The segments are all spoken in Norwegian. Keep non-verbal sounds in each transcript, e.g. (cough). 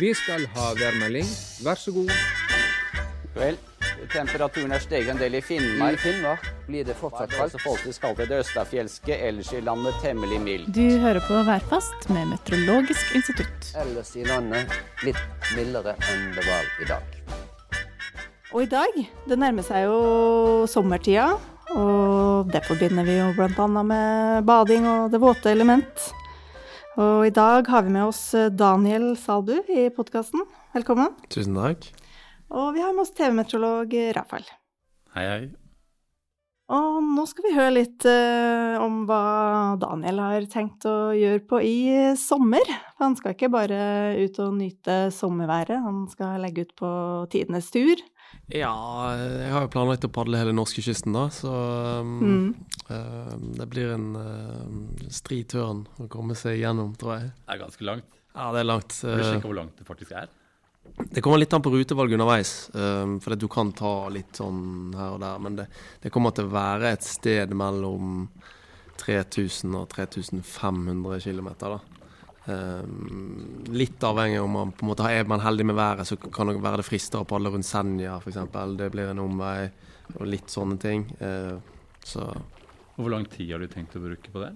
Vi skal ha værmelding. Vær så god. Vel, temperaturen er steget en del i Finnmark. I Finnmark blir det fortsatt kaldt. også folkets kalte det østafjelske, ellers i landet temmelig mildt. Du hører på Værfast med Meteorologisk institutt. Ellers i landet litt mildere enn det var i dag. Og i dag, det nærmer seg jo sommertida, og det forbinder vi jo bl.a. med bading og det våte element. Og i dag har vi med oss Daniel Salbu i podkasten. Velkommen. Tusen takk. Og vi har med oss TV-meteorolog Rafael. Hei, hei. Og nå skal vi høre litt uh, om hva Daniel har tenkt å gjøre på i sommer. For han skal ikke bare ut og nyte sommerværet, han skal legge ut på tidenes tur. Ja, jeg har jo planlagt å padle hele norskekysten, da, så um, Mm. uh, det blir en uh, stri tørn å komme seg gjennom, tror jeg. Det er ganske langt. Ja, det er langt. Vil du sjekke hvor langt det faktisk er? det kommer litt an på rutevalg underveis, um, for du kan ta litt sånn her og der, men det, det kommer til å være et sted mellom 3000 og 3500 km, da. Um, litt avhengig om man på en måte er man heldig med været, så kan det være det frister å padle rundt Senja f.eks. Det blir en omvei og litt sånne ting. Uh, så Og hvor lang tid har du tenkt å bruke på det?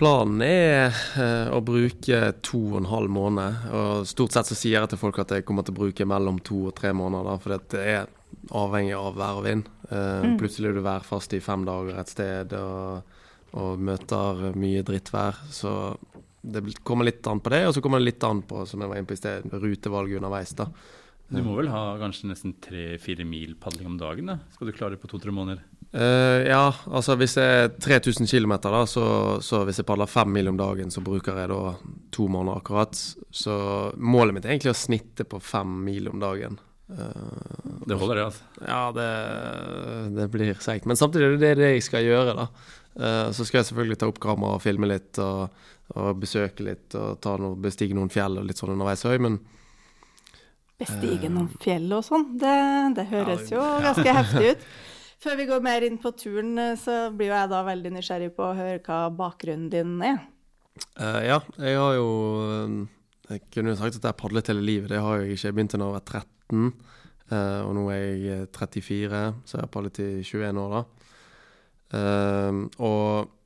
planen er uh, å bruke to og en halv måned. Og stort sett så sier jeg til folk at jeg kommer til å bruke mellom to og tre måneder. For det er avhengig av vær og vind. Uh, Mm. Plutselig er du værfast i fem dager et sted og, og møter mye drittvær. Så det kommer litt an på det, og så kommer det litt an på, som jeg var inne på i sted, rutevalget underveis. da. Du må vel ha kanskje nesten tre-fire mil padling om dagen? da? Skal du klare det på to-tre måneder? Uh, ja, altså hvis det er 3000 km, da, så, så hvis jeg padler fem mil om dagen, så bruker jeg da to måneder akkurat. Så målet mitt er egentlig å snitte på fem mil om dagen. Uh, Det holder, det. altså. ja, det, det blir seigt. Men samtidig er det det jeg skal gjøre, da. Uh, så skal jeg selvfølgelig ta opp kamera og filme litt og, og besøke litt og ta noe, bestige noen fjell og litt sånn underveis òg, men Bestige noen fjell og sånn, det, det høres jo ganske heftig ut. (laughs) Før vi går mer inn på turen, eh, så blir jo jeg da veldig nysgjerrig på å høre hva bakgrunnen din er. Uh, ja, jeg har jo eh, Jeg kunne jo sagt at jeg har padlet hele livet. Det har jeg ikke. Jeg begynte da jeg var 13, uh, og nå er jeg eh, 34, så jeg har padlet i 21 år, da. Uh, og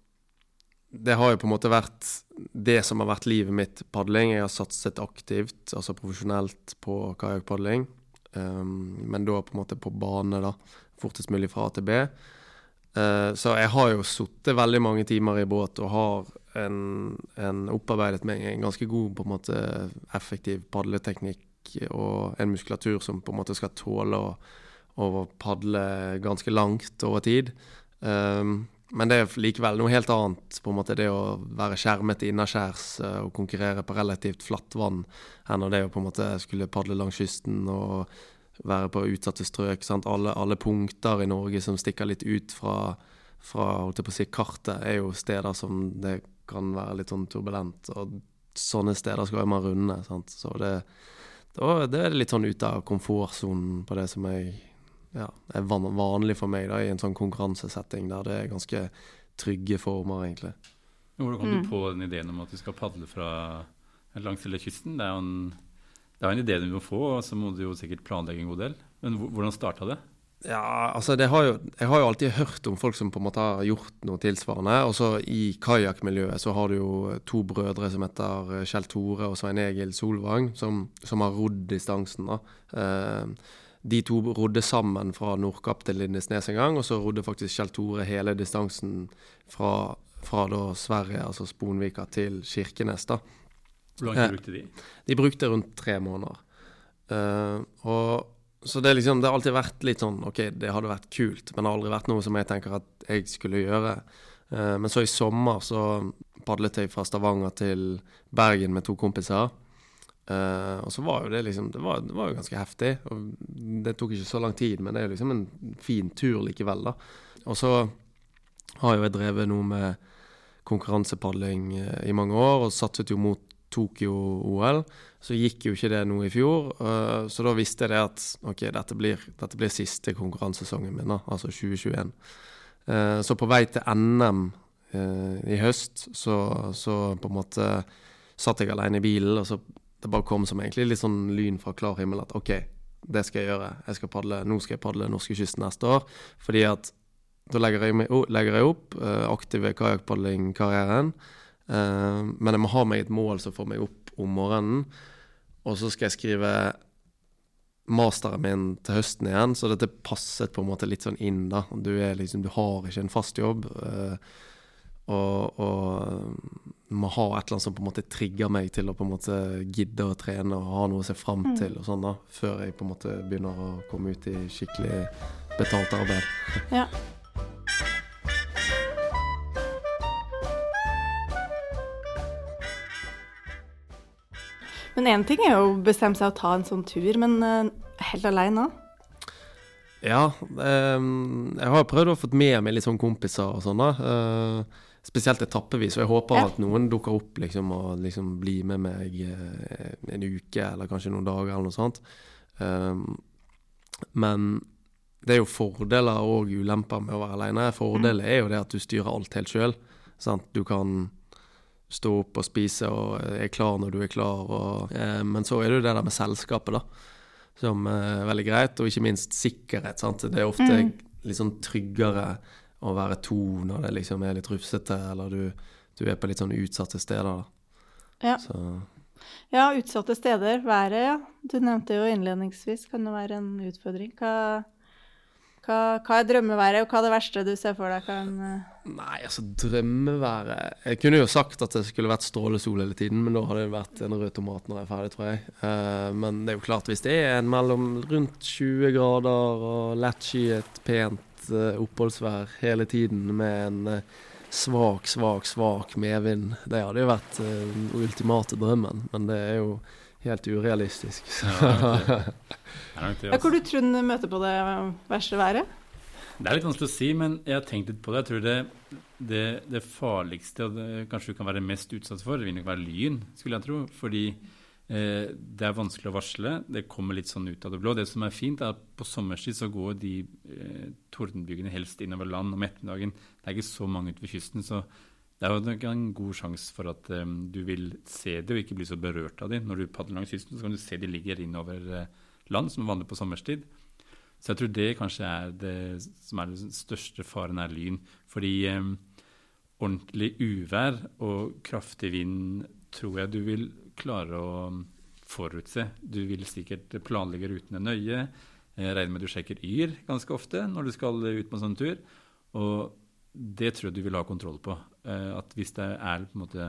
det har jo på en måte vært det som har vært livet mitt, padling. Jeg har satset aktivt, altså profesjonelt, på kajakkpadling. Um, men da på en måte på bane, da. Fortest mulig fra A til B. Uh, så jeg har jo sittet veldig mange timer i båt og har en, en opparbeidet meg en ganske god på en måte effektiv padleteknikk og en muskulatur som på en måte skal tåle å, å padle ganske langt over tid. Um, men det er likevel noe helt annet, på en måte det å være skjermet innaskjærs eh, og konkurrere på relativt flatt vann, enn det å på en måte skulle padle langs kysten og være på utsatte strøk. Alle, alle punkter i Norge som stikker litt ut fra, fra holdt jeg på å si, kartet, er jo steder som det kan være litt sånn turbulent. Og sånne steder skal man runde. Sant? Så det, det er litt sånn ute av komfortsonen på det som jeg ja, er van vanlig for meg da, i en sånn konkurransesetting der det er ganske trygge former, egentlig. Hvordan kom Mm. du på den ideen om at du skal padle fra langs hele kysten? Det er jo en, det er en idé du må få, og så må du jo sikkert planlegge en god del. Men hvordan starta det? Ja, altså det har jo, Jeg har jo alltid hørt om folk som på en måte har gjort noe tilsvarende. Og så i kajakkmiljøet så har du jo to brødre som heter Kjell Tore og Svein Egil Solvang, som, som har rodd distansen. da. Eh, de to rodde sammen fra Nordkapp til Lindesnes en gang, og så rodde faktisk Kjell Tore hele distansen fra, fra Sverige, altså Sponvika, til Kirkenes. da. Hvor lang tid brukte de? De brukte rundt tre måneder. Uh, og så det, liksom, det har alltid vært litt sånn OK, det hadde vært kult, men det har aldri vært noe som jeg tenker at jeg skulle gjøre. Eh, men så i sommer så padlet jeg fra Stavanger til Bergen med to kompiser. Eh, og så var jo det liksom det var, det var jo ganske heftig. Og det tok ikke så lang tid, men det er jo liksom en fin tur likevel, da. Og så har jo jeg drevet noe med konkurransepadling eh, i mange år, og satset jo mot Tokyo-OL. Så gikk jo ikke det nå i fjor, uh, så da visste jeg det at ok, dette blir, dette blir siste konkurransesesongen min, da, altså 2021. Uh, så på vei til NM i høst, så, så på en måte satt jeg alene i bilen, og så det bare kom som egentlig litt sånn lyn fra klar himmel at OK, det skal jeg gjøre. Jeg skal padle, nå skal jeg padle norskekysten neste år. Fordi at da legger jeg, meg, oh, legger jeg opp uh, aktive kajakkpadlingkarrieren. Uh, men jeg må ha meg et mål som får meg opp om morgenen. Og så skal jeg skrive masteren min til høsten igjen, så dette passet på en måte litt sånn inn. da. Du, liksom, du har ikke en fast jobb. Uh, og, og må ha et eller annet som på en måte trigger meg til å på en måte gidde å trene og ha noe å se fram Mm. til, og sånn da, før jeg på en måte begynner å komme ut i skikkelig betalt arbeid. Ja. Men én ting er jo å bestemme seg å ta en sånn tur, men eh, helt aleine òg? Ja, ehm, jeg har prøvd å få med meg litt sånn kompiser og sånn, da. eh, spesielt etappevis. Og jeg håper Ja. at noen dukker opp liksom, og liksom blir med meg eh, en uke eller kanskje noen dager eller noe sånt. Um, men det er jo fordeler og ulemper med å være alene. Fordelen er jo det at du styrer alt helt sjøl. Du kan stå opp og spise og er klar når du er klar. Og, eh, men så er det jo det der med selskapet, da. Som er veldig greit. Og ikke minst sikkerhet. Sant? Det er ofte Mm. litt sånn tryggere å være to når det liksom er litt rufsete, eller du, du er på litt sånn utsatte steder. Ja. Så Ja, utsatte steder. Været, ja. Du nevnte jo innledningsvis kan det være en utfordring. Hva, hva, hva er drømmeværet, og hva er det verste du ser for deg kan eh, Nei, altså drømmeværet Jeg kunne jo sagt at det skulle vært strålesol hele tiden, men da hadde det vært en rød tomat når jeg er ferdig, tror jeg. Uh, men det er jo klart, hvis det er en mellom rundt 20 grader og lett skyet, pent eh, oppholdsvær hele tiden med en eh, svak, svak, svak medvind, det hadde jo vært eh, den ultimate drømmen. Men det er jo helt urealistisk. Ja, det, altså. Hvor du tror du møter på det verste været? Det er litt vanskelig å si, men jeg har tenkt litt på det. Jeg tror det, det, det farligste og det kanskje du kan være mest utsatt for, det vil nok være lyn, skulle jeg tro. Fordi eh, det er vanskelig å varsle. Det kommer litt sånn ut av det blå. Det som er fint, er at på sommerstid så går de eh, tordenbygene helst innover land om ettermiddagen. Det er ikke så mange ute ved kysten, så det er jo nok en god sjanse for at eh, du vil se det og ikke bli så berørt av de. Når du padler langs kysten, så kan du se de ligger innover eh, land, som er vanlig på sommerstid. Så jeg tror det kanskje er det som er den største faren, er lyn. Fordi eh, ordentlig uvær og kraftig vind tror jeg du vil klare å forutse. Du vil sikkert planlegge rutene nøye. Jeg regner med du sjekker Yr ganske ofte når du skal ut på en sånn tur. Og det tror jeg du vil ha kontroll på. Eh, at hvis det er på en måte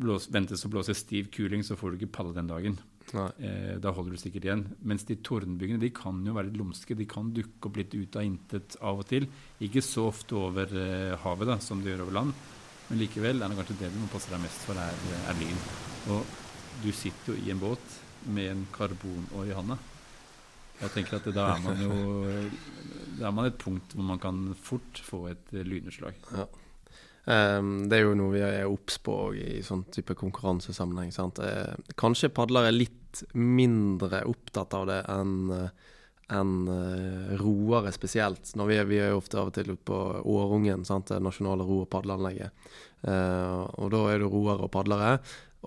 blås, ventes å blåse stiv kuling, så får du ikke palle den dagen. Eh, da holder du sikkert igjen. Mens de tordenbyggene de kan jo være litt lumske. De kan dukke opp litt ut av intet av og til. Ikke så ofte over eh, havet da, som de gjør over land. Men likevel er det kanskje det du må passe deg mest for, er, er lyn. Og du sitter jo i en båt med en karbonår i handa. Jeg tenker at da er man jo Da er man et punkt hvor man kan fort få et lyneslag. Ja. Um, det er jo noe vi er obs på i sånn type konkurransesammenheng. Sant? Eh, kanskje padlere er litt mindre opptatt av det enn eh, enn, eh, roere spesielt. Når vi, er, vi er jo ofte av og til ute på Årungen, sant? det nasjonale ro- og padleanlegget. Uh, og da er det roere og padlere.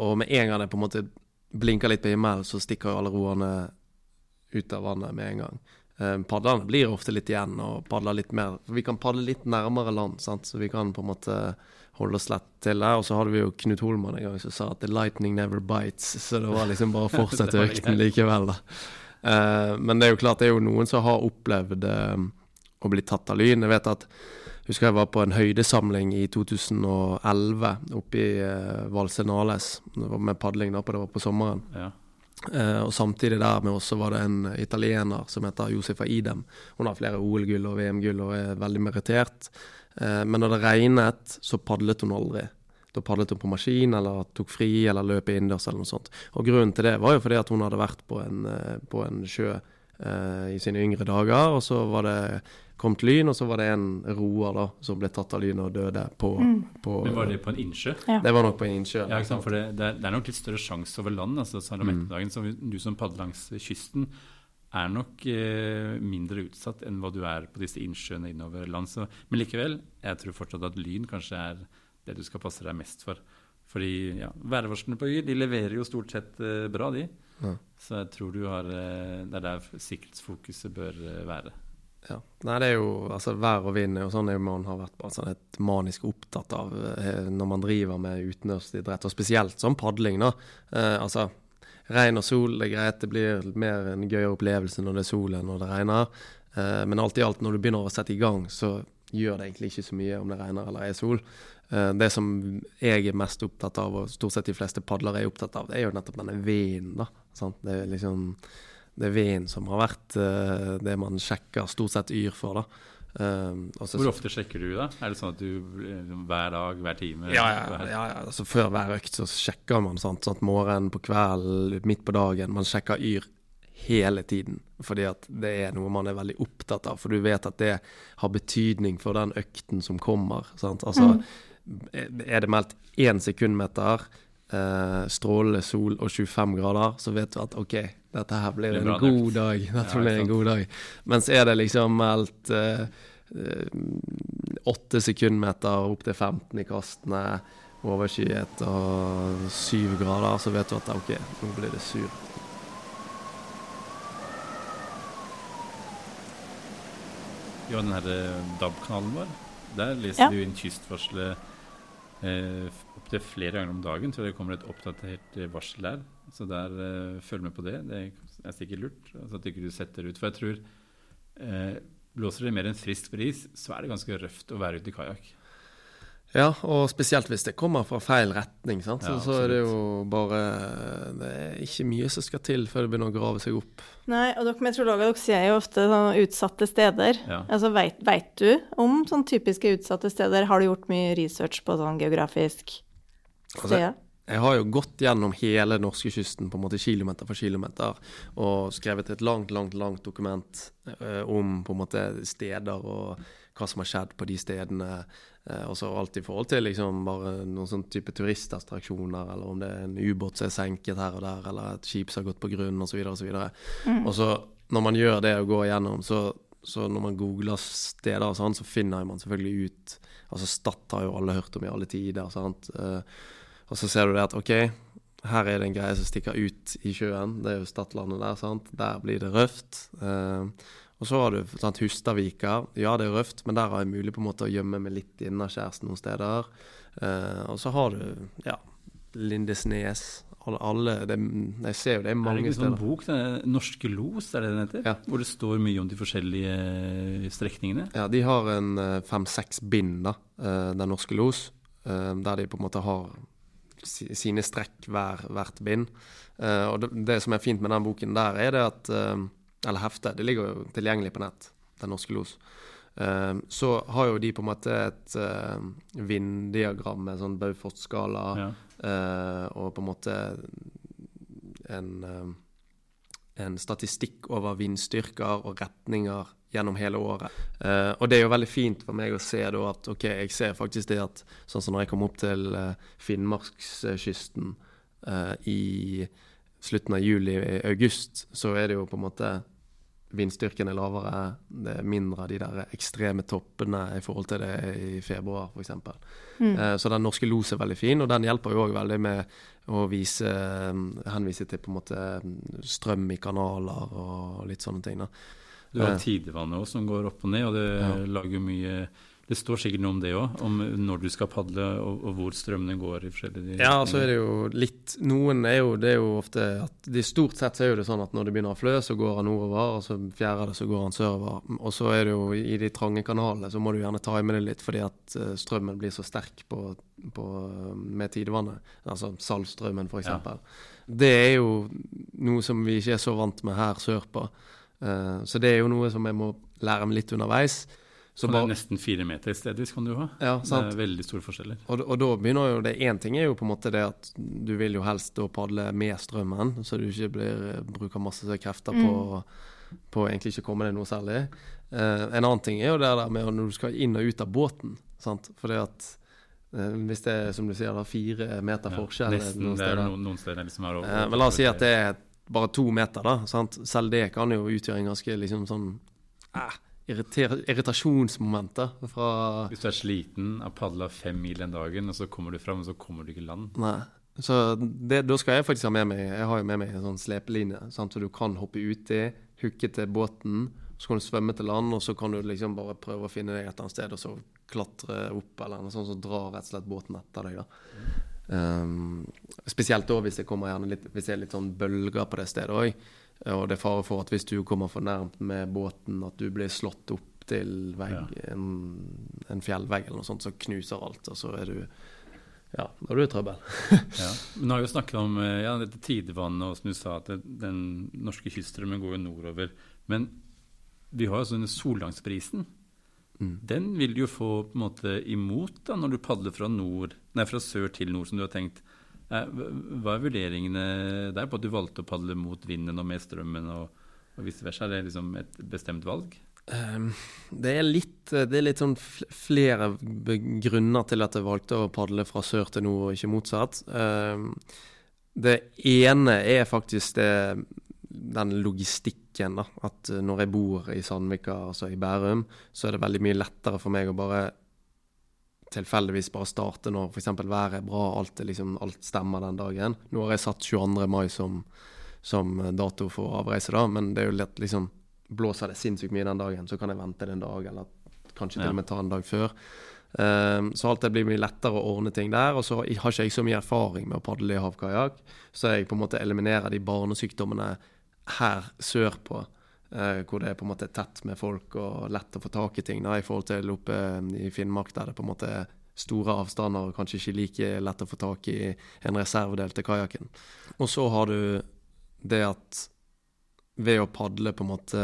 Og med en gang det på en måte blinker litt på himmelen, så stikker jo alle roerne ut av vannet med en gang. Eh, Padlerne blir ofte litt igjen og padler litt mer. For vi kan padle litt nærmere land, sant? så vi kan på en måte holde oss lett til det. Og så hadde vi jo Knut Holman en gang som sa at 'the lightning never bites', så det var liksom bare å fortsette (laughs) økten likevel, da. Eh, men det er jo klart, det er jo noen som har opplevd eh, å bli tatt av lyn. Jeg vet at Husker jeg var på en høydesamling i 2011 oppe i uh, Valsenales. Det var med padling da, på det var på sommeren. Ja. Uh, og samtidig der med oss så var det en italiener som heter Josefa Idem. Hun har flere OL-gull og VM-gull og er veldig merittert. Uh, men når det regnet, så padlet hun aldri. Da padlet hun på maskin eller tok fri eller løp innendørs eller noe sånt. Og grunnen til det var jo fordi at hun hadde vært på en, eh, på en sjø eh, i sine yngre dager, og så var det kom til lyn, og så var det en roer da som ble tatt av lyn og døde på, på Men var det på en innsjå? Det var nok på en innsjø. Ja, ikke sant? For det, det, er, det er nok litt større sjanse over land. altså om Mm. ettermiddagen. Så du som padler langs kysten, er nok eh, mindre utsatt enn hva du er på disse innsjøene innover land. Så, men likevel, jeg tror fortsatt at lyn kanskje er det du skal passe deg mest for. Fordi ja, værvarslene på Yr de leverer jo stort sett uh, bra, de. Ja. Så jeg tror du har uh, Det er der sikkerhetsfokuset bør uh, være. Ja. Nei, det er jo altså Vær og vind jo sånn er jo man har vært sånn et manisk opptatt av når man driver med utendørsidrett, og spesielt sånn padling, da. Altså regn og sol, det er greit, det blir mer en gøyere opplevelse når det er sol enn når det regner. Men alt i alt, når du begynner å sette i gang, så gjør det egentlig ikke så mye om det regner eller er sol. Eh, det som jeg er mest opptatt av, og stort sett de fleste padlere er opptatt av, det er jo nettopp denne vinden, da. Sant? Det er liksom det er vinden som har vært eh, det man sjekker stort sett Yr for, da. Um, også, Hvor ofte sjekker du, da? Er det sånn at du eh, hver dag, hver time Ja, ja, ja, ja. Altså, før hver økt så sjekker man sant, sant, morgen, på kvelden, midt på dagen. Man sjekker Yr hele tiden, fordi at det er noe man er veldig opptatt av. For du vet at det har betydning for den økten som kommer. Sant? Altså, Er det meldt én sekundmeter, eh, strålende sol og 25 grader, så vet du at OK, dette her blir Det en bra god dag. Dette Ja, blir en god dag. Mens er det liksom meldt eh, eh, åtte sekundmeter opp til 15 i kastene, overskyet og syv grader, så vet du at OK, nå blir det sur. Ja, den her eh, DAB-kanalen vår. Der leser Ja. du inn kystvarselet eh, opptil flere ganger om dagen. Tror jeg det kommer et oppdatert eh, varsel der. Så der eh, følg med på det. Det er sikkert lurt. Altså at ikke du setter ut. For jeg tror eh, blåser det mer enn frisk bris, så er det ganske røft å være ute i kajakk. Ja, og spesielt hvis det kommer fra feil retning, sant? Så, Ja, så er det jo bare Det er ikke mye som skal til før det begynner å grave seg opp. Nei, og dere meteorologer dere sier jo ofte sånne utsatte steder. Ja. Altså, vet, vet du om sånne typiske utsatte steder? Har du gjort mye research på sånn geografisk Altså, sted? Jeg har jo gått gjennom hele norskekysten på en måte kilometer for kilometer og skrevet et langt, langt langt dokument ø, om på en måte steder og hva som har skjedd på de stedene. Eh, og så alt i forhold til liksom bare noen sånn type turistattraksjoner, eller om det er en ubåt som er senket her og der, eller et skip som har gått på grunn, osv. Og, så videre. og så når man gjør det og går igjennom, så, så når man googler steder og sånn, så finner man selvfølgelig ut Altså Stad har jo alle hørt om i alle tider. sant? Eh, og så ser du det at OK, her er det en greie som stikker ut i sjøen. Det er jo Stadlandet der, sant. Der blir det røft. Eh, og så har du sant, Hustadvika. Ja, det er røft, men der har jeg mulig på en måte å gjemme meg litt innaskjærs noen steder. Uh, og så har du ja, Lindesnes. Alle, det, Jeg ser jo det er Er det ikke sånn bok, den Norske Los, er det den heter? Ja. Hvor det står mye om de forskjellige eh, strekningene? Ja, de har en eh, fem-seks bind, da, Den norske los, der de på en måte har sine strekk hver, hvert bind. Og det, det som er fint med den boken der, er det at Eller heftet, det ligger jo tilgjengelig på nett, Den norske los. Eh, så har jo de på en måte et eh, vinddiagram med sånn Baufort-skala Ja. eh, og på en måte en eh, en statistikk over vindstyrker og retninger gjennom hele året. Og det er jo veldig fint for meg å se da at ok, jeg ser faktisk det at sånn som når jeg kom opp til Finnmarkskysten i slutten av juli-august, så er det jo på en måte Vindstyrken er lavere, det er mindre av de der ekstreme toppene i forhold til det i februar f.eks. Eh, så den norske los er veldig fin, og den hjelper jo òg veldig med å vise, henvise til på en måte strøm i kanaler og litt sånne ting. da. Du har Eh. tidevannet også som går opp og ned, og det Ja. lager mye Det står sikkert noe om det òg, om når du skal padle og, og hvor strømmene går i forskjellige Ja, så er det jo litt Noen er jo Det er jo ofte at de Stort sett er jo det sånn at når det begynner å flø, så går han nordover, og så fjerder det, så går han sørover. Og så er det jo i de trange kanalene, så må du gjerne time det litt, fordi at eh, strømmen blir så sterk på, på, med tidevannet. Altså Saltstrømmen, f.eks. Ja. Det er jo noe som vi ikke er så vant med her sørpå. Eh, så det er jo noe som jeg må lære meg litt underveis. Så det er bare, nesten fire meter stedvis kan du ha. ja, Det er veldig store forskjeller. Og, og da begynner jo det Én ting er jo på en måte det at du vil jo helst da padle med strømmen, så du ikke blir, bruker masse krefter på, på å egentlig ikke komme deg noe særlig. Uh, en annen ting er jo det der med når du skal inn og ut av båten. sant? Fordi at eh, hvis det er som du sier, da, fire meter Ja, forskjell nesten, noen det er noen, noen steder liksom her over- Eh, men la oss si at det er bare to meter, da. Sant? Selv det kan jo utgjøre en ganske liksom sånn eh, irritasjonsmomenter fra Hvis du er sliten, har padla fem mil den dagen, og så kommer du fram, og så kommer du ikke land. Nei. Så det, da skal jeg faktisk ha med meg Jeg har jo med meg en sånn slepelinje, sant? så du kan hoppe uti, hooke til båten, så kan du svømme til land, og så kan du liksom bare prøve å finne deg et eller annet sted, og så klatre opp, eller noe sånt så drar rett og slett båten etter deg. da. Um, spesielt da hvis det kommer gjerne litt, hvis det er litt sånn bølger på det stedet òg. Og det er fare for at hvis du kommer for nærmt med båten, at du blir slått opp til vegg, Ja. en, en fjellvegg eller noe sånt, så knuser alt, og så er du Ja, da er du i trøbbel. (laughs) Ja. Men nå har vi jo snakket om eh, ja, dette tidevannet, og som du sa, at det, den norske kyststrømmen går jo nordover. Men vi har jo denne Solgangsprisen. Mm. Den vil du jo få på en måte imot da, når du padler fra, nord, nei, fra sør til nord, som du har tenkt. Eh, Hva er vurderingene der på at du valgte å padle mot vinden og med strømmen, og, og vice versa? Er det liksom et bestemt valg? Um, det er litt, det er litt sånn flere grunner til at jeg valgte å padle fra sør til nord, og ikke motsatt. Um, det ene er faktisk det, den logistikken. da, At uh, når jeg bor i Sandvika, altså i Bærum, så er det veldig mye lettere for meg å bare tilfeldigvis bare starte når f.eks. været er bra, alt, liksom, alt stemmer den dagen. Nå har jeg satt 22. mai som, som dato for avreise, da, men det er jo lett liksom Blåser det sinnssykt mye den dagen, så kan jeg vente en dag, eller kanskje til og med ta en dag før. Um, så alt det blir mye lettere å ordne ting der. Og så har ikke jeg så mye erfaring med å padle i havkajakk, så jeg på en måte eliminerer de barnesykdommene her sørpå, uh, hvor det er på en måte tett med folk og lett å få tak i ting, da, i forhold til oppe i Finnmark, der det på en måte er store avstander og kanskje ikke like lett å få tak i en reservedel til kajakken. Og så har du det at ved å padle på en måte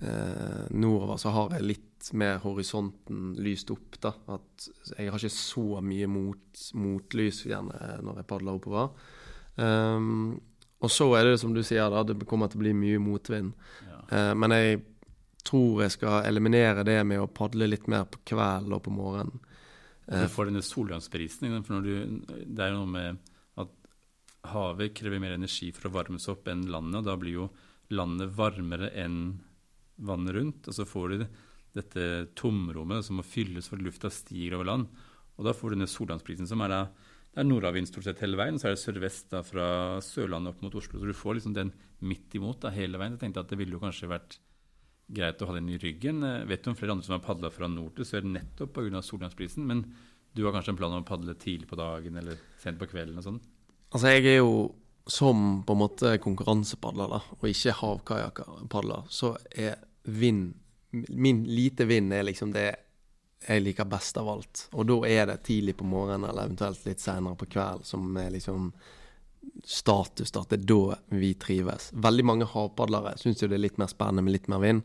eh, nordover, så har jeg litt mer horisonten lyst opp. da, At jeg har ikke så mye mot, motlys gjerne når jeg padler oppover. Um, og så er det som du sier, da, det kommer til å bli mye motvind. Ja. Eh, men jeg tror jeg skal eliminere det med å padle litt mer på kvelden og på morgenen. Du får denne solgangsprisen. For du, det er jo noe med at havet krever mer energi for å varmes opp enn landet. og Da blir jo landet varmere enn vannet rundt. Og så får du dette tomrommet som må fylles for lufta stiger over land. Og da får du denne solgangsprisen som er da det er nordavind stort sett hele veien. og Så er det sørvest da fra Sørlandet opp mot Oslo. Så du får liksom den midt imot da hele veien. Jeg tenkte at det ville jo kanskje vært greit å ha den i ryggen. Jeg Vet du om flere andre som har padla fra nord til sør nettopp pga. solgangsprisen? Men du har kanskje en plan om å padle tidlig på dagen eller sent på kvelden og sånn? Altså, jeg er jo som på en måte konkurransepadler, da, og ikke havkajakpadler, så er vind Min lite vind er liksom det jeg liker best av alt. Og da er det tidlig på morgenen, eller eventuelt litt senere på kvelden, som er liksom status. da, At det er da vi trives. Veldig mange havpadlere syns jo det er litt mer spennende med litt mer vind.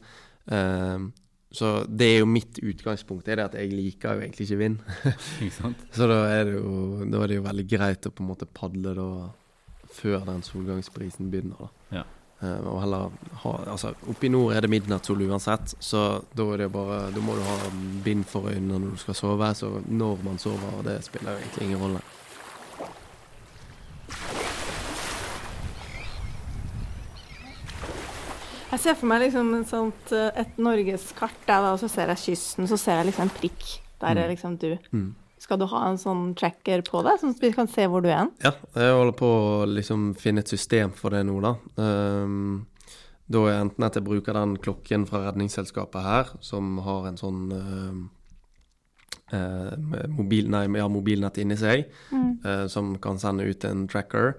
Uh, så det er jo mitt utgangspunkt, er det at jeg liker jo egentlig ikke vind. (laughs) Så da er, det jo, da er det jo veldig greit å på en måte padle da før den solgangsprisen begynner. da. Ja. Eh, og heller ha, altså Oppe i nord er det midnattssol uansett, så da det bare Da må du ha bind for øynene når du skal sove, så når man sover, det spiller egentlig ingen rolle. Jeg ser for meg liksom sånt, eh, et norgeskart der, og så ser jeg kysten, så ser jeg liksom en prikk. Der er liksom du. Mm. Skal du ha en sånn tracker på deg, sånn at vi kan se hvor du er? Ja, jeg holder på å liksom finne et system for det nå, da. Um, da er enten at jeg bruker den klokken fra Redningsselskapet her, som har en sånn uh, med mobil, nei, ja, mobilnett inni seg, eh, som kan sende ut en tracker.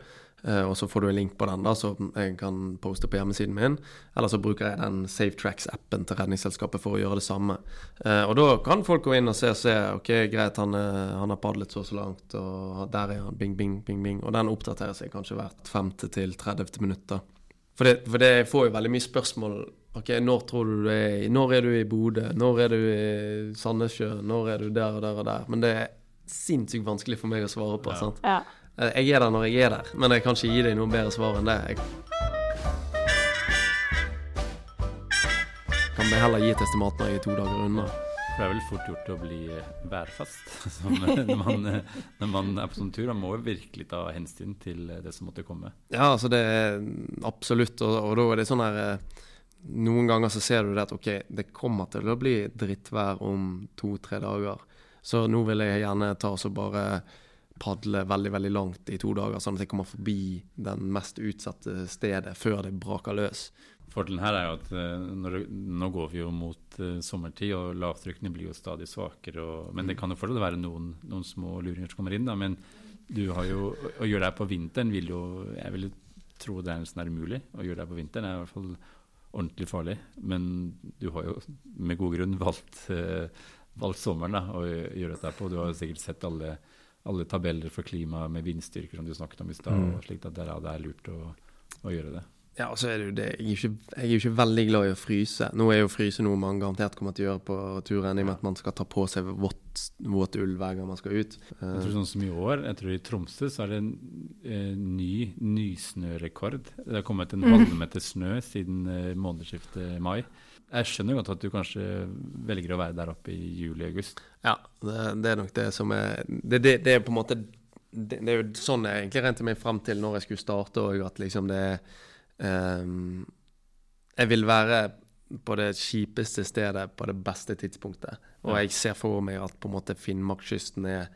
Eh, og så får du en link på den da, som jeg kan poste på hjemmesiden min. Eller så bruker jeg den SafeTracks-appen til Redningsselskapet for å gjøre det samme. Eh, og da kan folk gå inn og se, se ok, greit, han, eh, han har padlet så og så langt, og der er han, bing, bing, bing, bing. Og den oppdaterer seg kanskje hvert 50 til 30 minutter. For det, for det får jo veldig mye spørsmål. Ok, Når tror du du er i Når er du i Bodø? Når er du i Sandnessjøen? Når er du der og der og der? Men det er sinnssykt vanskelig for meg å svare på. Ja. sant? Ja. Eh, Jeg er der når jeg er der, men jeg kan ikke gi deg noe bedre svar enn det. Jeg kan heller gi et estimat når jeg er to dager unna. Det er vel fort gjort å bli bærfast. værfast (laughs) som, eh, når, man, eh, når man er på sånn tur. Man må jo virkelig ta hensyn til eh, det som måtte komme. Ja, altså det er absolutt, og, og da er det sånn her eh, noen ganger så ser du det at OK, det kommer til å bli drittvær om to-tre dager. Så nå vil jeg gjerne ta og så bare padle veldig veldig langt i to dager, sånn at jeg kommer forbi den mest utsatte stedet før det braker løs. Fordelen her er jo at eh, når, nå går vi jo mot eh, sommertid, og lavtrykkene blir jo stadig svakere. Og, men det kan jo fortsatt være noen, noen små luringer som kommer inn. Da, men du har jo, å gjøre det her på vinteren vil jo Jeg vil tro det er nesten er umulig. Å gjøre det her på vinteren er i hvert fall ordentlig farlig. Men du har jo med god grunn valgt, eh, valgt sommeren da, å gjøre dette på. Du har jo sikkert sett alle, alle tabeller for klima med vindstyrker som du snakket om i stad. Mm. og slikt at det er, det er lurt å, å gjøre det. Ja, og så er det jo det. Jeg er ikke, jeg er jo ikke veldig glad i å fryse. Nå er jo fryse noe man garantert kommer til å gjøre på turen, i og med at man skal ta på seg vått, våt ull hver gang man skal ut. Jeg tror sånn som i år, jeg tror i Tromsø så er det en en ny nysnørekord. Det har kommet en halvmeter snø siden eh, månedsskiftet mai. Jeg skjønner godt at du kanskje velger å være der oppe i juli-august. Ja, det, det er nok det som er Det, det, det er på en måte det, er jo sånn jeg egentlig rente meg frem til når jeg skulle starte òg, at liksom det ehm, Jeg vil være på det kjipeste stedet på det beste tidspunktet. Og jeg ser for meg at på en måte Finnmarkskysten er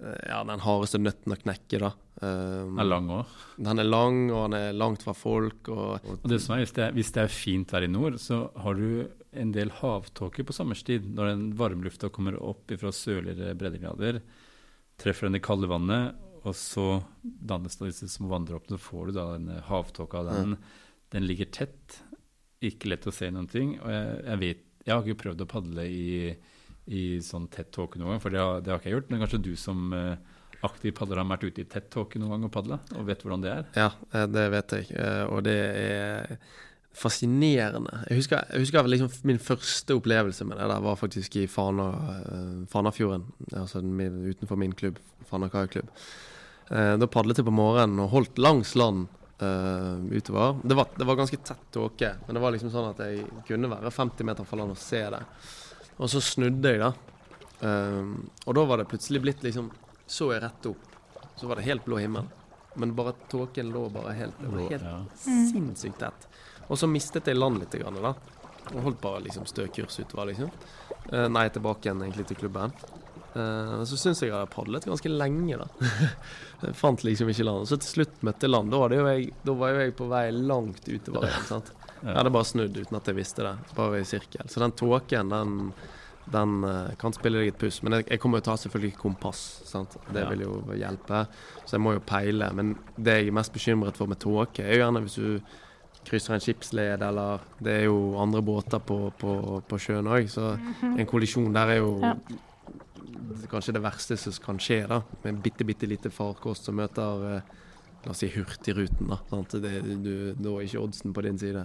ja, den hardeste nøtten å knekke, da. Um, Den er lang òg. den er lang, og den er langt fra folk. Og, og det som er, hvis det er, hvis det er fint vær i nord, så har du en del havtåke på sommerstid. Når den varmlufta kommer opp fra sørligere breddegrader, treffer den i kalde vannet, og så dannes det disse små vanndråpene, får du da denne havtåka. Den, den ligger tett, ikke lett å se noen ting. Og jeg, jeg vet Jeg har ikke prøvd å padle i, i sånn tett tåke noen gang, for det har, det har ikke jeg gjort. Men kanskje du som eh, aktiv padler har vært ute i tett tåke noen gang og padla, og vet hvordan det er? Ja, eh, det vet jeg. Eh, Og det er fascinerende. Jeg husker, jeg husker liksom min første opplevelse med det der var faktisk i Fana, Fanafjorden. Altså utenfor min klubb, Fana kaiklubb. Da padlet jeg på morgenen og holdt langs land uh, utover. Det var, det var ganske tett tåke, men det var liksom sånn at jeg kunne være 50 meter fra land og se det. Og så snudde jeg, da. Um, og da var det plutselig blitt liksom Så jeg rett opp, så var det helt blå himmel. Men bare tåken lå bare helt Det var helt Ja. sinnssykt tett. Og så mistet jeg land litt, grann, da. Og holdt bare liksom stø kurs utover, liksom. Uh, nei, tilbake igjen egentlig til klubben. Uh, så syns jeg jeg hadde padlet ganske lenge, da. (laughs) jeg fant liksom ikke land. Så til slutt møtte jeg land. Da jeg, da var jo jeg på vei langt utover igjen. (laughs) sant? Jeg hadde bare snudd uten at jeg visste det. Bare i sirkel. Så den tåken, den, den eh, kan spille deg et puss. Men jeg, jeg kommer jo til å ha selvfølgelig kompass. sant? Det Ja. vil jo hjelpe. Så jeg må jo peile. Men det jeg er mest bekymret for med tåke, er jo gjerne hvis du krysser en skipsled, eller Det er jo andre båter på, på, på sjøen òg, så en kollisjon der er jo Ja. kanskje det verste som kan skje, da. Med en bitte, bitte lite farkost som møter eh, La oss si Hurtigruten, da. Sant? Det, du, da er ikke oddsen på din side.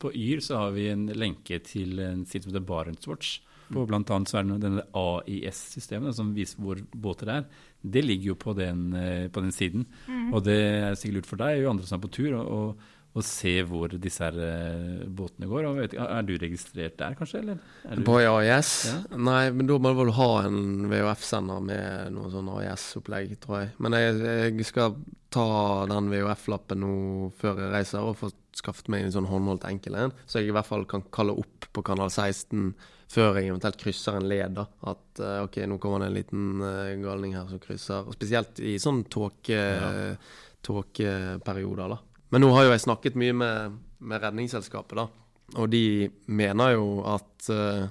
På Yr så har vi en lenke til en side som heter Barentswatch. På blant annet så er det denne AIS-systemet som viser hvor båter er. Det ligger jo på den, eh, på den siden. Og det er sikkert lurt for deg og andre som er på tur, å, se hvor disse her eh, båtene går. Og vet, er du registrert der, kanskje? Eller? Er du, På AIS? Ja. Nei, men da må du vel ha en VHF-sender med noe sånn AIS-opplegg, tror jeg. Men jeg, jeg skal ta den VHF-lappen nå før jeg reiser, og få skaffet meg en sånn håndholdt enkel en, så jeg i hvert fall kan kalle opp på kanal 16 før jeg eventuelt krysser en led. da, At eh, OK, nå kommer det en liten uh, galning her som krysser. Og spesielt i sånn tåke, Ja. da. Men nå har jo jeg snakket mye med, med Redningsselskapet, da. Og de mener jo at uh,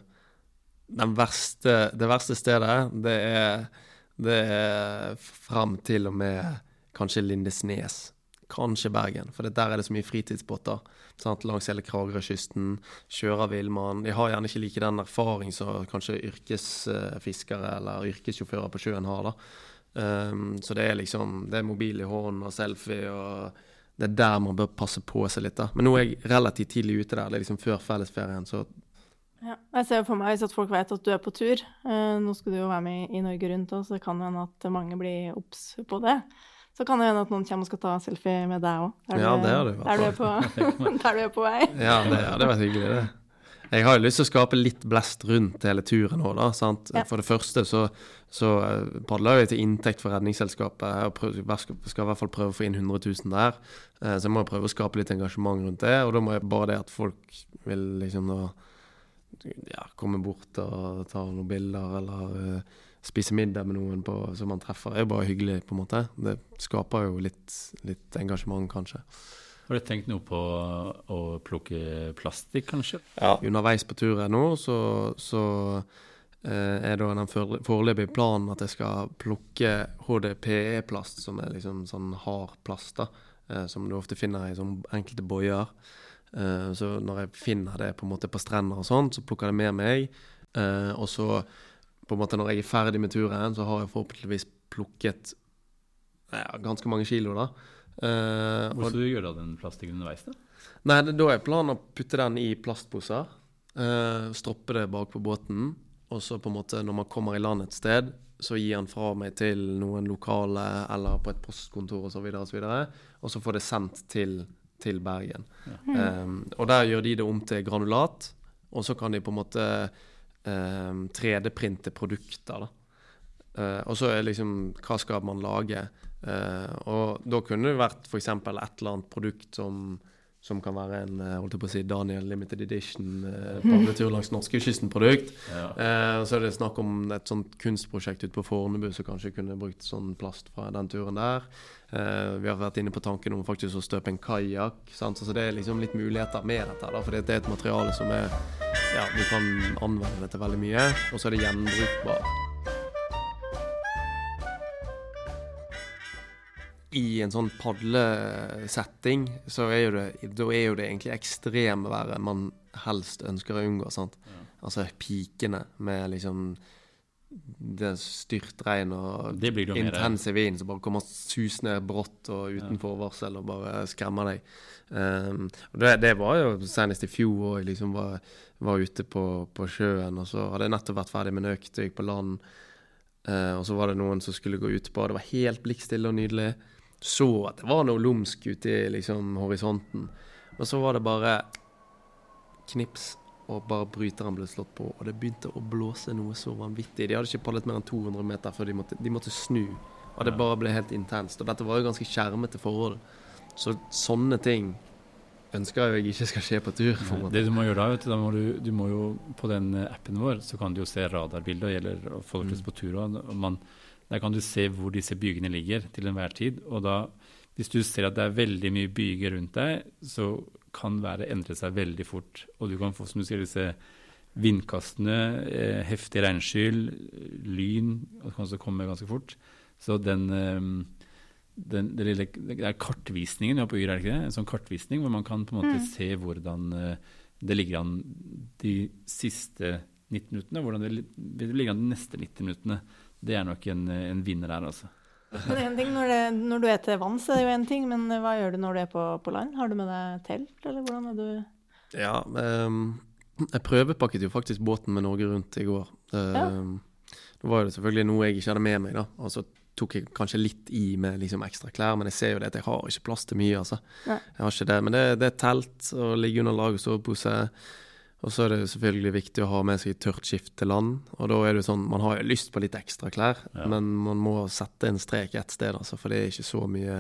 den verste, det verste stedet, det er, det er fram til og med kanskje Lindesnes. Kanskje Bergen, for der er det så mye fritidsbåter. Sant? Langs hele Kragerø-kysten. Kjører villmann. De har gjerne ikke like den erfaring som kanskje yrkesfiskere eller yrkessjåfører på sjøen har. da. Um, så det er liksom Det er mobil i hånden og selfie og Det er der man bør passe på seg litt, da. Men nå er jeg relativt tidlig ute der. Det er liksom før fellesferien, så Ja. Jeg ser for meg at folk vet at du er på tur. Eh, nå skal du jo være med i Norge Rundt òg, så det kan hende at mange blir obs på det. Så kan det hende at noen kommer og skal ta selfie med deg òg. Ja, det har det i Der du (laughs) (laughs) er på, der du er på vei. Ja, det hadde vært hyggelig, det. Jeg har jo lyst til å skape litt blest rundt hele turen òg, da. sant? Ja. For det første så, så eh, padler jeg til inntekt for Redningsselskapet. Jeg prøver, skal, skal i hvert fall prøve å få inn 100 000 der. Eh, Så jeg må prøve å skape litt engasjement rundt det. Og da må jeg bare det at folk vil liksom da ja, komme bort og ta noen bilder, eller eh, spise middag med noen på, som man treffer. Er bare hyggelig, på en måte. Det skaper jo litt, litt engasjement, kanskje. Har du tenkt noe på å plukke plastikk, kanskje? Ja. Underveis på turen nå, så, så eh, er da den fore- foreløpige planen at jeg skal plukke HDPE-plast, som er liksom sånn hard plast, da. eh, som du ofte finner i sånn enkelte boier. Eh, så når jeg finner det på en måte på strender og sånn, så plukker jeg det med meg. Eh, og så på en måte når jeg er ferdig med turen, så har jeg forhåpentligvis plukket ja, ganske mange kilo, da. Uh, Hvor skal du gjøre av den plastikken underveis? da? Nei, det, da er planen å putte den i plastposer. Uh, stroppe det bak på båten. Og så på en måte når man kommer i land et sted, så gir den fra meg til noen lokale eller på et postkontor osv. Og, så videre, og så får det sendt til, til Bergen. Um, og der gjør de det om til granulat, og så kan de på en måte 3D-printe produkter. da. Eh, og så er liksom Hva skal man lage? Eh, og da kunne det vært f.eks. et eller annet produkt som, som kan være en eh, holdt jeg på å si, Daniel Limited Edition eh, padletur langs norskekysten-produkt. Ja. Eh, så er det snakk om et sånt kunstprosjekt ute på Fornebu som kanskje kunne brukt sånn plast fra den turen der. Eh, vi har vært inne på tanken om faktisk å støpe en kajakk. Så det er liksom litt muligheter med dette. da, For det er et materiale som er Ja, du kan anvende det til veldig mye. Og så er det gjenbrukbart. I en sånn padlesetting så er jo det, da er jo det egentlig ekstremværet man helst ønsker å unngå. sant? Altså pikene med liksom det styrtregn og intense vind som bare kommer susende brått og uten forvarsel og bare skremmer deg. Um, det, det var jo senest i fjor òg. Jeg liksom var, var ute på, på sjøen, og så hadde jeg nettopp vært ferdig med en økt. Jeg gikk på land, Uh, og så var det noen som skulle gå utpå. Det var helt blikkstille og nydelig. Så at det var noe lumsk ute i liksom, horisonten. Og så var det bare knips, og bare bryteren ble slått på. Og det begynte å blåse noe så vanvittig. De hadde ikke padlet mer enn 200 meter før de måtte, de måtte snu. Og det bare ble helt intenst. Og dette var jo ganske skjermete forhold. Så sånne ting ønsker jeg ikke skal skje på tur. på. Det du må gjøre da, vet du, da må du, du må jo på den appen vår, så kan du jo se radarbilder, gjelder folk Mm. på tur og man, Der kan du se hvor disse bygene ligger til enhver tid. Og da, hvis du ser at det er veldig mye byger rundt deg, så kan været endre seg veldig fort. Og du kan få, som du sier, disse vindkastene, eh, heftig regnskyll, lyn, det kan også komme ganske fort. Så den, eh, den det, lille, det er kartvisningen ja, på Yr, er det ikke det? En sånn kartvisning hvor man kan på en måte se hvordan eh, det ligger an de siste 90 minuttene, hvordan det, det ligger an de neste 90 minuttene. Det er nok en, en vinner her, altså. Men en ting, når, det, når du er til vanns, er det jo én ting, men hva gjør du når du er på, på land? Har du med deg telt, eller hvordan er du Ja, um, jeg prøvepakket jo faktisk båten med Norge Rundt i går. Um, Det var jo selvfølgelig noe jeg ikke hadde med meg, da. Og så tok jeg kanskje litt i med liksom ekstra klær, men jeg ser jo det at jeg har ikke plass til mye, altså. Nei. Jeg har ikke det. Men det, det er telt og lag og sovepose. Og så er det selvfølgelig viktig å ha med seg tørt skift til land. Og da er det sånn, man har jo lyst på litt ekstra klær, Ja. men man må sette en strek ett sted, altså, for det er ikke så mye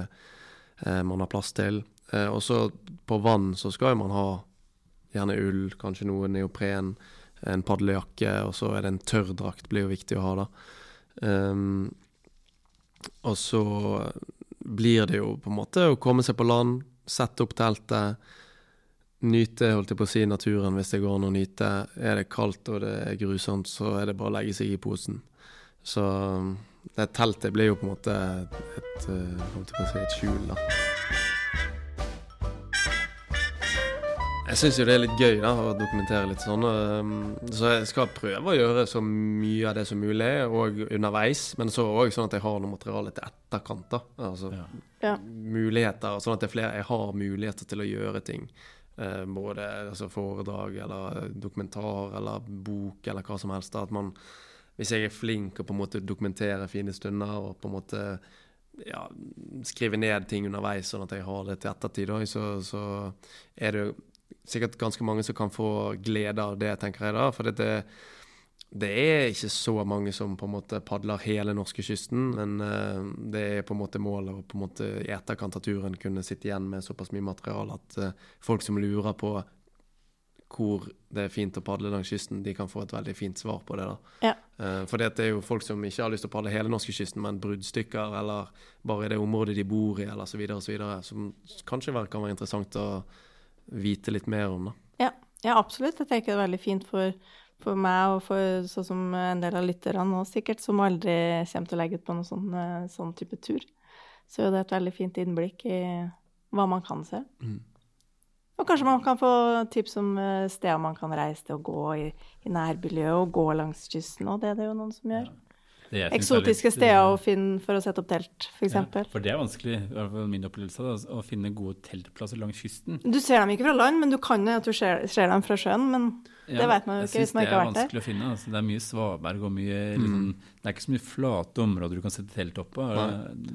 eh, man har plass til. Eh, og så på vann så skal jo man ha gjerne ull, kanskje noe neopren, en padlejakke, og så er det en tørrdrakt, blir jo viktig å ha, da. Um, og så blir det jo på en måte å komme seg på land, sette opp teltet, nyte, holdt jeg på å si, naturen hvis det går an å nyte. Er det kaldt og det er grusomt, så er det bare å legge seg i posen. Så det teltet blir jo på en måte et, eh, holdt jeg på å si, et skjul, da. Jeg syns jo det er litt gøy da, å dokumentere litt sånn. um, Så jeg skal prøve å gjøre så mye av det som mulig, og underveis. Men så òg sånn at jeg har noe materiale til etterkant. da. Altså Ja. Ja. muligheter, sånn at det er flere, jeg har muligheter til å gjøre ting. Eh, både altså foredrag eller dokumentar eller bok eller hva som helst. At man, hvis jeg er flink og på en måte dokumenterer fine stunder og på en måte ja, skrive ned ting underveis, sånn at jeg har det til ettertid, så, så er det jo sikkert ganske mange som kan få glede av det, tenker jeg da. For det, det er ikke så mange som på en måte padler hele norskekysten, men eh, det er på en måte målet å på en måte i etterkant av turen kunne sitte igjen med såpass mye materiale at eh, folk som lurer på hvor det er fint å padle langs kysten, de kan få et veldig fint svar på det. da. Ja. Eh, for det er jo folk som ikke har lyst til å padle hele norskekysten, men bruddstykker, eller bare i det området de bor i, eller så videre og så videre, som kanskje kan være interessant å vite litt mer om. da. Ja, ja, absolutt. Jeg tenker det er veldig fint for, for meg og for sånn som en del av lytterne òg sikkert, som aldri kommer til å legge ut på noen sånn, eh, sånn type tur. Så er det et veldig fint innblikk i hva man kan se. Mm. Og kanskje man kan få tips om eh, steder man kan reise til å gå i, i nærmiljøet, og gå langs kysten, og det er det jo noen som gjør. Det er Eksotiske litt, steder eh, å finne for å sette opp telt, f.eks. Ja, for det er vanskelig, i hvert fall min opplevelse, da, å finne gode teltplasser langs kysten. Du ser dem ikke fra land, men du kan jo at du ser, ser dem fra sjøen. Men det vet man jo ikke hvis man ikke har vært der. Det er vanskelig å finne. Altså, det er mye svaberg og mye liksom, Det er ikke så mye flate områder du kan sette telt opp på.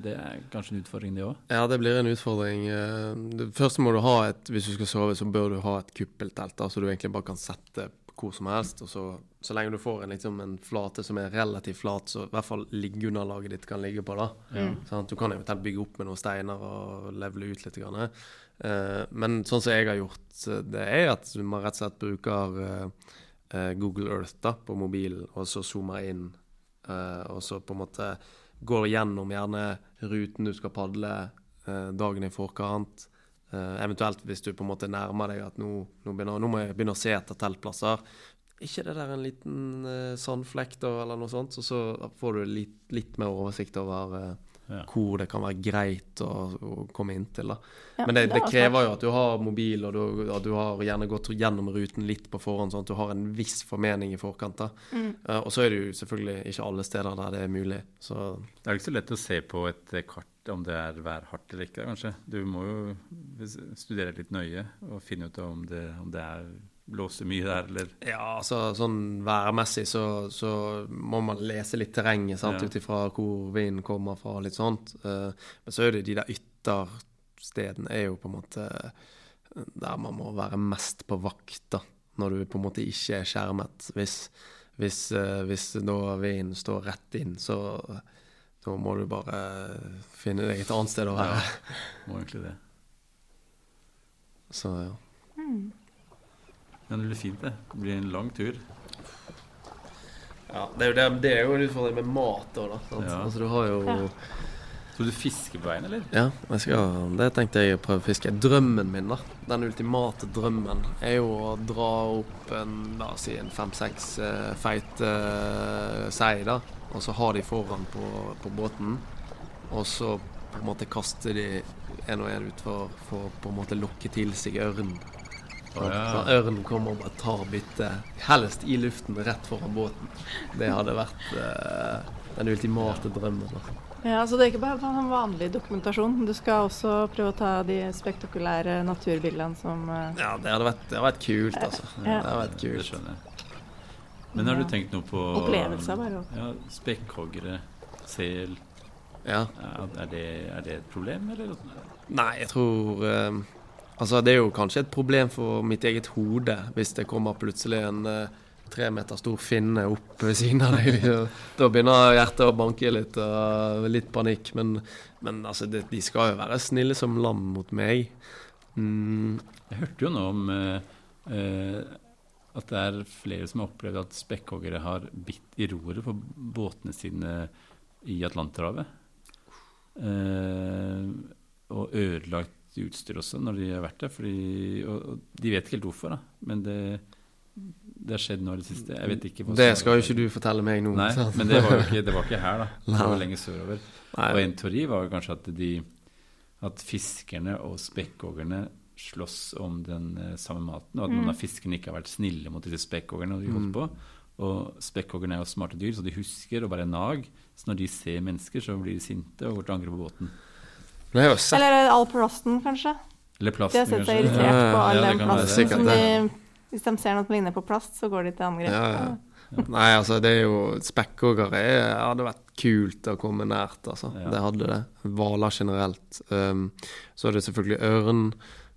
Det er kanskje en utfordring, det òg. Ja, det blir en utfordring. Eh, det Først må du ha et, hvis du skal sove, så bør du ha et kuppeltelt, da, så du egentlig bare kan sette hvor som helst. Og så, så lenge du får en, liksom, en flate som er relativt flat, så i hvert fall liggeunderlaget ditt kan ligge på. da. Sant? Du kan eventuelt bygge opp med noen steiner og levele ut litt. Grann. Eh, men sånn som jeg har gjort, eh, det er at man rett og slett bruker eh, eh, Google Earth da, på mobilen, og så zoomer inn, eh, og så på en måte går gjennom gjerne ruten du skal padle eh, dagen i forkant. Eh, eventuelt hvis du på en måte nærmer deg at nå, nå, begynner, nå må jeg begynne å se etter teltplasser. Ikke det der en liten eh, sandflekk da, eller noe sånt, så, så får du litt, litt mer oversikt over eh, Ja. hvor det kan være greit å, å komme inn til. Ja, Men det, det er krever jo at du har mobil, og du, at du har gjerne gått gjennom ruten litt på forhånd, sånn at du har en viss formening i forkant. da. Mm. Og så er det jo selvfølgelig ikke alle steder der det er mulig. Så Det er ikke så lett å se på et kart om det er værhardt eller ikke, kanskje. Du må jo studere litt nøye og finne ut om det, om det er blåser mye der, eller Ja, altså sånn værmessig så, så må man lese litt terrenget, sant, Ja. ut ifra hvor vinden kommer fra, litt sånt. Eh, men så er det de der ytterstedene er jo på en måte der man må være mest på vakt, da. Når du på en måte ikke er skjermet. Hvis, hvis, eh, hvis da vinden står rett inn, så da må du bare finne deg et annet sted å være. må egentlig det. Så ja. Men det blir fint, det. Det blir en lang tur. ja det, er jo det, det er jo en utfordring med mat òg, da. Sant? Ja. Altså, du har jo Ja. Skal du fiske på veien, eller? Ja, jeg skal, det tenkte jeg å prøve å fiske. Drømmen min, da, den ultimate drømmen, er jo å dra opp en la oss si en fem-seks uh, feit uh, sei, da. Og så har de foran på, på båten. Og så på en måte kaster de en og en utfor for på en måte lokke til seg ørn. Å, ja. Ørnen kommer og bare tar byttet, helst i luften rett foran båten. Det hadde vært eh, den ultimate drømmen. da. Ja, Så det er ikke bare en vanlig dokumentasjon. Du skal også prøve å ta de spektakulære naturbildene som eh, Ja, det hadde vært, det hadde vært kult, altså. Ja. Det hadde vært Det kult. skjønner jeg. Men har du tenkt noe på Opplevelser bare. Ja, Spekkhoggere, sel Ja. ja, er, det, er det et problem, eller? Nei, jeg tror eh, Altså, det er jo kanskje et problem for mitt eget hode hvis det kommer plutselig en eh, tre meter stor finne opp ved siden av deg. (laughs) da begynner hjertet å banke litt, og litt panikk. Men, men altså, det, de skal jo være snille som lam mot meg. Mm, Jeg hørte jo nå om eh, eh, at det er flere som har opplevd at spekkhoggere har bitt i roret på båtene sine i Atlanterhavet. Eh, og ødelagt utstyr også når de har vært der. Fordi, og, og de vet ikke helt hvorfor, da. Men det, det har skjedd nå i det siste. Jeg vet ikke det skal jo ikke du fortelle meg nå. Nei, sant? men det var jo ikke, det var ikke her, da. (laughs) Det var lenger sørover. Nei. Og en teori var jo kanskje at de at fiskerne og spekkhoggerne slåss om den eh, samme maten, og at noen av fiskene ikke har vært snille mot disse spekkhoggerne. Og de holdt på. Og spekkhoggerne er jo smarte dyr, så de husker å bare nag. Så når de ser mennesker, så blir de sinte og går til angrep på båten. Eller all plasten, kanskje. Eller er plasten, kanskje? De har sett seg irritert på all ja, den plasten. de, hvis de ser noe som ligner på plast, så går de til angrep. Ja, ja. Nei, altså det er jo Spekkhoggere er- hadde vært kult å komme nært, altså. Ja. Det hadde det. Hvaler generelt. Um, så er det selvfølgelig ørn.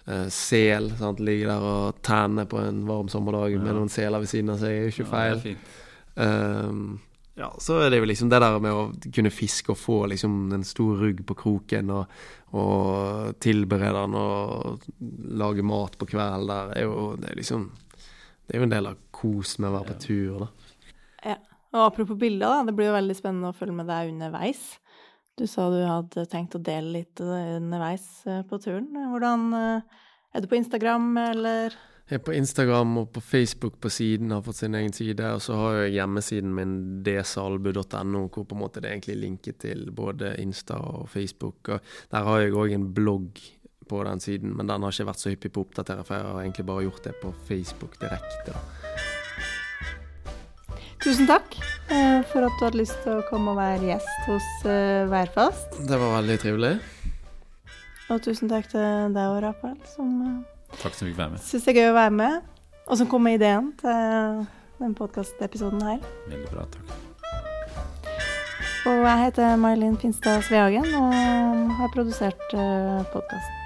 Eh, sel. Sant? Ligger der og tanner på en varm sommerdag Ja. med noen seler ved siden av seg, er jo ikke feil. Ja, um. Ehm, ja, så er det jo liksom det der med å kunne fiske og få liksom en stor rugg på kroken og, og tilberede den og lage mat på kvelden der, er jo det er liksom Det er jo en del av kos med å være på tur, da. Ja. Og apropos bilder, da. Det blir jo veldig spennende å følge med deg underveis. Du sa du hadde tenkt å dele litt eh, underveis eh, på turen. Hvordan eh, Er du på Instagram, eller? Jeg er på Instagram og på Facebook på siden, har fått sin egen side. Og så har jeg hjemmesiden min dsalbu.no, hvor på en måte det er linket til både Insta og Facebook. Og der har jeg òg en blogg på den siden, men den har ikke vært så hyppig på å oppdatere, for jeg har egentlig bare gjort det på Facebook direkte. da. Tusen takk eh, for at du hadde lyst til å komme og være gjest hos eh, Værfast. Det var veldig trivelig. Og tusen takk til deg og Rafael, som uh, Takk som fikk være med. syns det er gøy å være med. Og som kom med ideen til den podkastepisoden her. Veldig bra. Takk. Og jeg heter May-Linn Finstad Svehagen og har produsert podkasten.